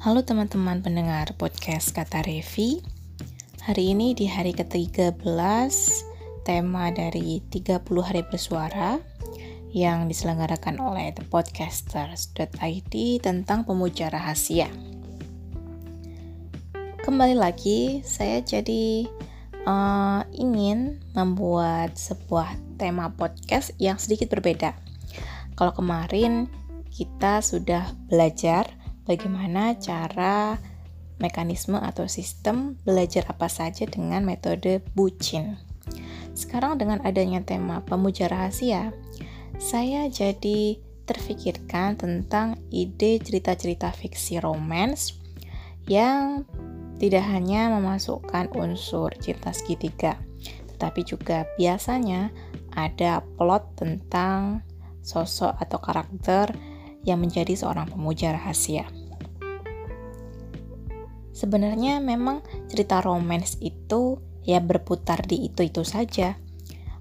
Halo teman-teman pendengar podcast Kata Revi. Hari ini di hari ke-13 Tema dari 30 hari bersuara Yang diselenggarakan oleh thepodcasters.id Tentang pemuja rahasia. Kembali lagi saya jadi uh, ingin membuat sebuah tema podcast yang sedikit berbeda. Kalau kemarin kita sudah belajar bagaimana cara mekanisme atau sistem belajar apa saja dengan metode bucin. Sekarang dengan adanya tema pemuja rahasia, saya jadi terfikirkan tentang ide cerita-cerita fiksi romance yang tidak hanya memasukkan unsur cinta segitiga, tetapi juga biasanya ada plot tentang sosok atau karakter yang menjadi seorang pemuja rahasia. Sebenarnya memang cerita romance itu ya berputar di itu-itu saja.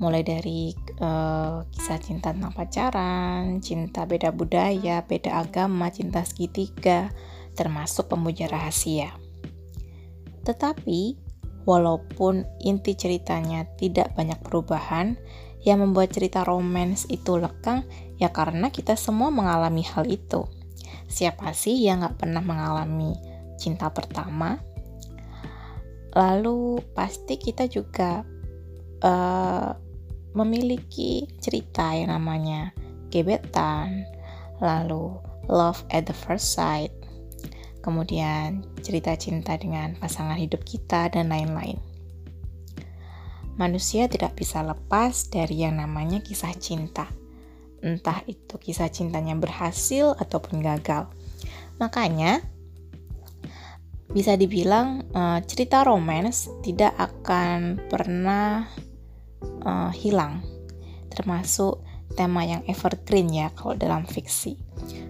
Mulai dari uh, kisah cinta tentang pacaran, cinta beda budaya, beda agama, cinta segitiga, termasuk pemuja rahasia. Tetapi, walaupun inti ceritanya tidak banyak perubahan, yang membuat cerita romance itu lekang ya karena kita semua mengalami hal itu. Siapa sih yang gak pernah mengalami cinta pertama. Lalu pasti kita juga uh, memiliki cerita yang namanya gebetan, lalu love at the first sight, kemudian cerita cinta dengan pasangan hidup kita dan lain-lain. Manusia tidak bisa lepas dari yang namanya kisah cinta. Entah itu kisah cintanya berhasil ataupun gagal. Makanya, bisa dibilang uh, cerita romance tidak akan pernah uh, hilang termasuk tema yang evergreen ya kalau dalam fiksi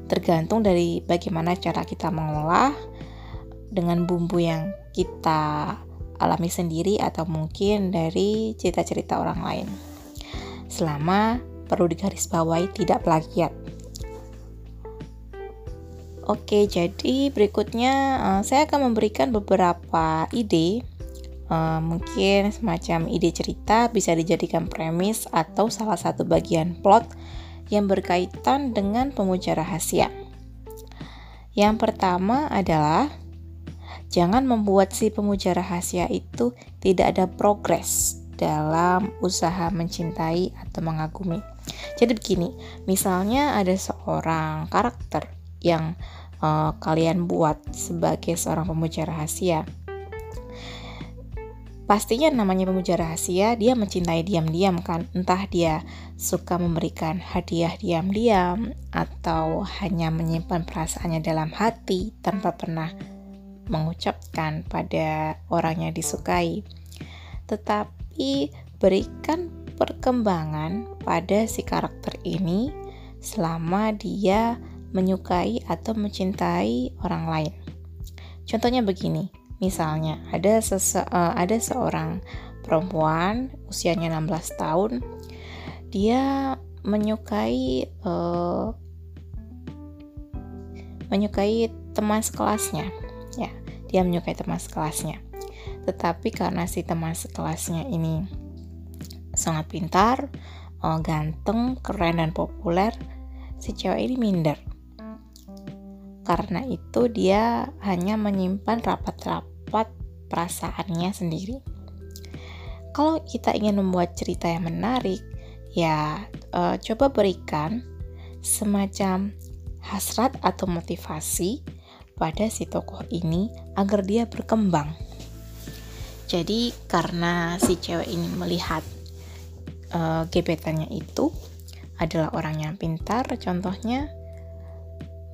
tergantung dari bagaimana cara kita mengolah dengan bumbu yang kita alami sendiri atau mungkin dari cerita-cerita orang lain selama perlu digarisbawahi tidak plagiat Oke, jadi berikutnya uh, saya akan memberikan beberapa ide. Uh, mungkin semacam ide cerita bisa dijadikan premis atau salah satu bagian plot yang berkaitan dengan pemuja rahasia. Yang pertama adalah jangan membuat si pemuja rahasia itu tidak ada progres dalam usaha mencintai atau mengagumi. Jadi begini, misalnya ada seorang karakter yang uh, kalian buat sebagai seorang pemuja rahasia. Pastinya namanya pemuja rahasia, dia mencintai diam-diam kan. Entah dia suka memberikan hadiah diam-diam atau hanya menyimpan perasaannya dalam hati tanpa pernah mengucapkan pada orang yang disukai. Tetapi berikan perkembangan pada si karakter ini selama dia menyukai atau mencintai orang lain. Contohnya begini, misalnya ada sese uh, ada seorang perempuan usianya 16 tahun, dia menyukai uh, menyukai teman sekelasnya, ya, dia menyukai teman sekelasnya. Tetapi karena si teman sekelasnya ini sangat pintar, uh, ganteng, keren dan populer, si cewek ini minder karena itu dia hanya menyimpan rapat-rapat perasaannya sendiri. Kalau kita ingin membuat cerita yang menarik, ya uh, coba berikan semacam hasrat atau motivasi pada si tokoh ini agar dia berkembang. Jadi karena si cewek ini melihat uh, gebetannya itu adalah orang yang pintar, contohnya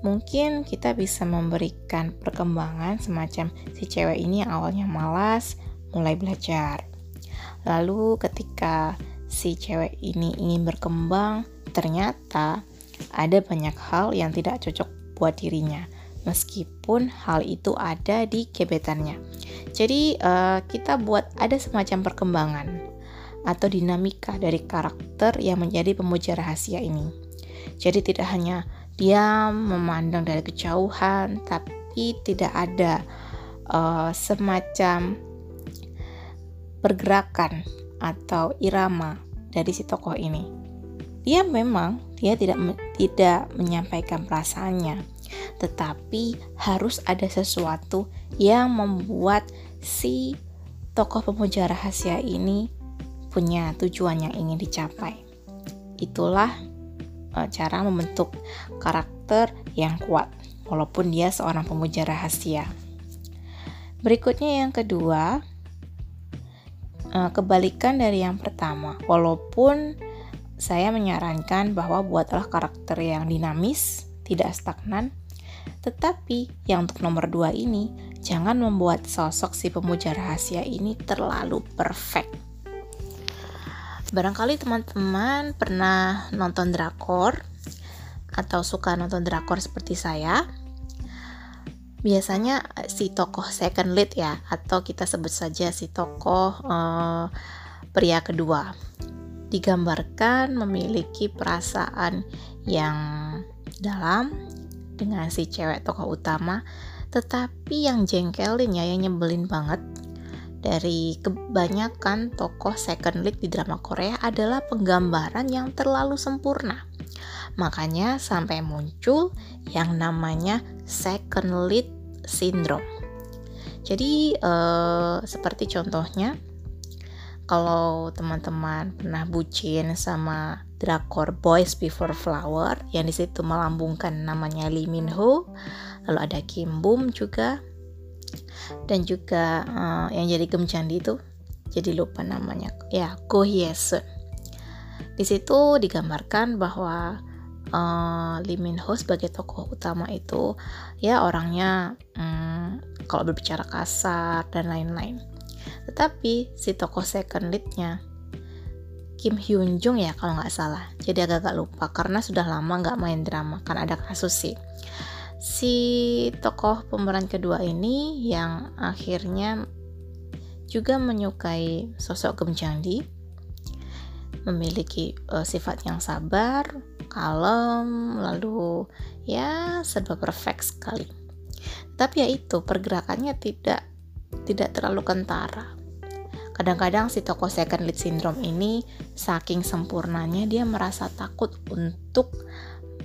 mungkin kita bisa memberikan perkembangan semacam si cewek ini yang awalnya malas mulai belajar. Lalu ketika si cewek ini ingin berkembang, ternyata ada banyak hal yang tidak cocok buat dirinya. Meskipun hal itu ada di gebetannya. Jadi uh, kita buat ada semacam perkembangan atau dinamika dari karakter yang menjadi pemuja rahasia ini. Jadi tidak hanya dia memandang dari kejauhan, tapi tidak ada uh, semacam pergerakan atau irama dari si tokoh ini. Dia memang dia tidak tidak menyampaikan perasaannya, tetapi harus ada sesuatu yang membuat si tokoh pemuja rahasia ini punya tujuan yang ingin dicapai. Itulah uh, cara membentuk karakter yang kuat, walaupun dia seorang pemuja rahasia. Berikutnya yang kedua, uh, kebalikan dari yang pertama. Walaupun saya menyarankan bahwa buatlah karakter yang dinamis, tidak stagnan, tetapi yang untuk nomor dua ini, jangan membuat sosok si pemuja rahasia ini terlalu perfect. Barangkali teman-teman pernah nonton drakor atau suka nonton drakor seperti saya. Biasanya eh, si tokoh second lead ya, atau kita sebut saja si tokoh uh, pria kedua, digambarkan memiliki perasaan yang dalam dengan si cewek tokoh utama, tetapi yang jengkelin ya, yang nyebelin banget dari kebanyakan tokoh second lead di drama Korea adalah penggambaran yang terlalu sempurna. Makanya sampai muncul yang namanya second lead syndrome. Jadi eh, seperti contohnya kalau teman-teman pernah bucin sama drakor Boys Before Flower yang di situ melambungkan namanya Lee Min Ho, lalu ada Kim Bum juga. Dan juga uh, yang jadi gemcandi itu jadi lupa namanya. Ya Go Hye-sun di situ digambarkan bahwa uh, Lee Min Ho sebagai tokoh utama itu ya orangnya um, kalau berbicara kasar dan lain-lain. Tetapi si tokoh second leadnya Kim Hyun Jung ya kalau nggak salah jadi agak-agak lupa karena sudah lama nggak main drama kan ada kasus sih si tokoh pemeran kedua ini yang akhirnya juga menyukai sosok Gem Jandi memiliki uh, sifat yang sabar, kalem, lalu ya serba perfect sekali. Tapi ya itu pergerakannya tidak tidak terlalu kentara. Kadang-kadang si tokoh second lead syndrome ini saking sempurnanya dia merasa takut untuk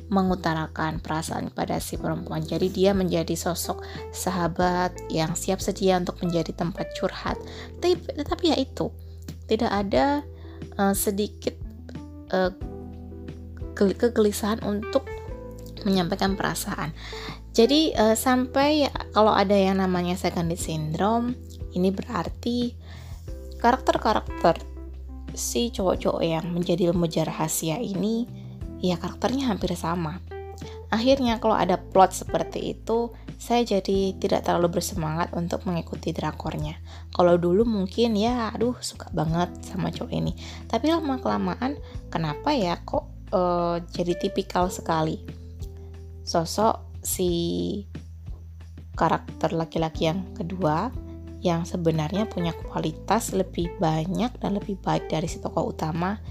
mengutarakan perasaan pada si perempuan. Jadi dia menjadi sosok sahabat yang siap sedia untuk menjadi tempat curhat. Tapi, tetapi ya itu tidak ada uh, sedikit uh, kegelisahan untuk menyampaikan perasaan. Jadi uh, sampai kalau ada yang namanya secondary syndrome, ini berarti karakter-karakter si cowok-cowok yang menjadi lembaga rahasia ini ya karakternya hampir sama. Akhirnya kalau ada plot seperti itu, saya jadi tidak terlalu bersemangat untuk mengikuti drakornya. Kalau dulu mungkin ya aduh suka banget sama cowok ini. Tapi lama kelamaan kenapa ya kok uh, jadi tipikal sekali. Sosok si karakter laki-laki yang kedua yang sebenarnya punya kualitas lebih banyak dan lebih baik dari si tokoh utama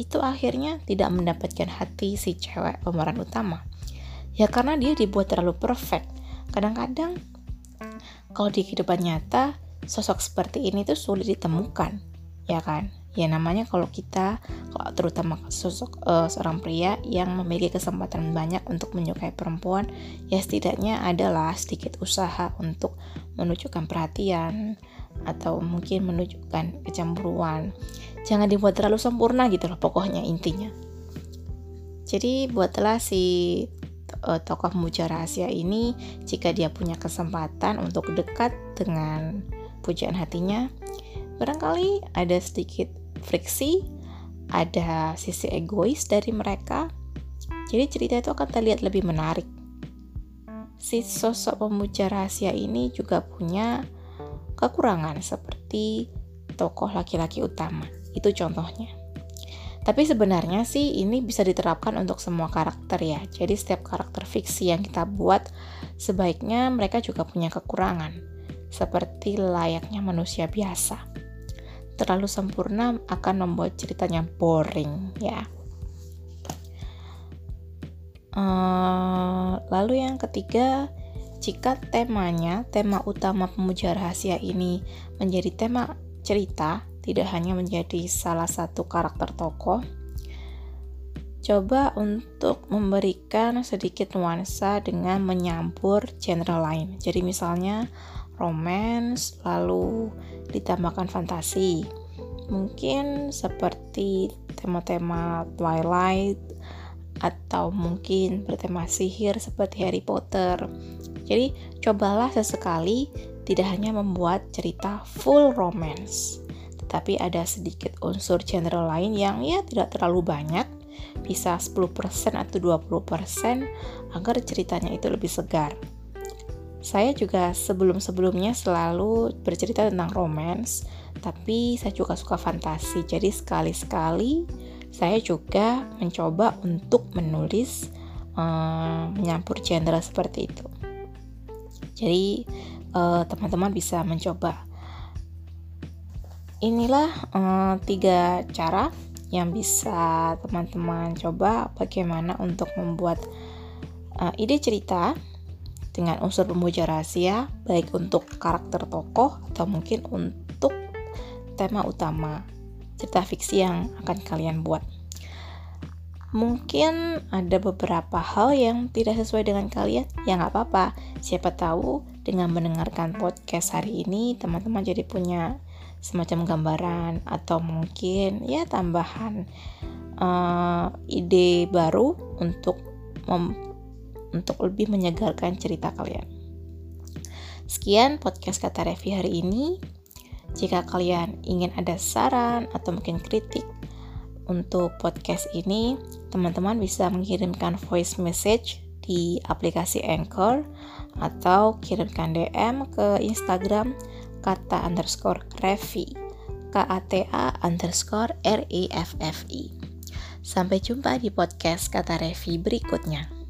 itu akhirnya tidak mendapatkan hati si cewek pemeran utama. Ya karena dia dibuat terlalu perfect. Kadang-kadang kalau di kehidupan nyata sosok seperti ini tuh sulit ditemukan, ya kan? Ya namanya kalau kita, kalau terutama sosok uh, seorang pria yang memiliki kesempatan banyak untuk menyukai perempuan, ya setidaknya adalah sedikit usaha untuk menunjukkan perhatian atau mungkin menunjukkan kecemburuan. Jangan dibuat terlalu sempurna gitu loh pokoknya intinya. Jadi buatlah si uh, tokoh muja rahasia ini jika dia punya kesempatan untuk dekat dengan pujaan hatinya barangkali ada sedikit friksi ada sisi egois dari mereka. Jadi cerita itu akan terlihat lebih menarik si sosok pemuja rahasia ini juga punya kekurangan seperti tokoh laki-laki utama itu contohnya. Tapi sebenarnya sih ini bisa diterapkan untuk semua karakter ya. Jadi setiap karakter fiksi yang kita buat sebaiknya mereka juga punya kekurangan. Seperti layaknya manusia biasa. Terlalu sempurna akan membuat ceritanya boring ya. Uh, lalu yang ketiga jika temanya, tema utama pemuja rahasia ini menjadi tema cerita, tidak hanya menjadi salah satu karakter tokoh, coba untuk memberikan sedikit nuansa dengan menyampur genre lain. Jadi misalnya romance, lalu ditambahkan fantasi. Mungkin seperti tema-tema Twilight atau mungkin bertema sihir seperti Harry Potter jadi, cobalah sesekali tidak hanya membuat cerita full romance, tetapi ada sedikit unsur genre lain yang ya tidak terlalu banyak, bisa 10% atau 20% agar ceritanya itu lebih segar. Saya juga sebelum-sebelumnya selalu bercerita tentang romance, tapi saya juga suka fantasi. Jadi sekali-sekali saya juga mencoba untuk menulis um, menyampur genre seperti itu. Jadi eh, teman-teman bisa mencoba. Inilah uh, tiga cara yang bisa teman-teman coba bagaimana untuk membuat uh, ide cerita dengan unsur pemuja rahasia, baik untuk karakter tokoh atau mungkin untuk tema utama cerita fiksi yang akan kalian buat mungkin ada beberapa hal yang tidak sesuai dengan kalian, ya nggak apa-apa. Siapa tahu dengan mendengarkan podcast hari ini, teman-teman jadi punya semacam gambaran atau mungkin ya tambahan uh, ide baru untuk untuk lebih menyegarkan cerita kalian. Sekian podcast kata Revi hari ini. Jika kalian ingin ada saran atau mungkin kritik untuk podcast ini, teman-teman bisa mengirimkan voice message di aplikasi Anchor atau kirimkan DM ke Instagram kata underscore revi K-A-T-A underscore R-E-F-F-I. Sampai jumpa di podcast kata Revi berikutnya.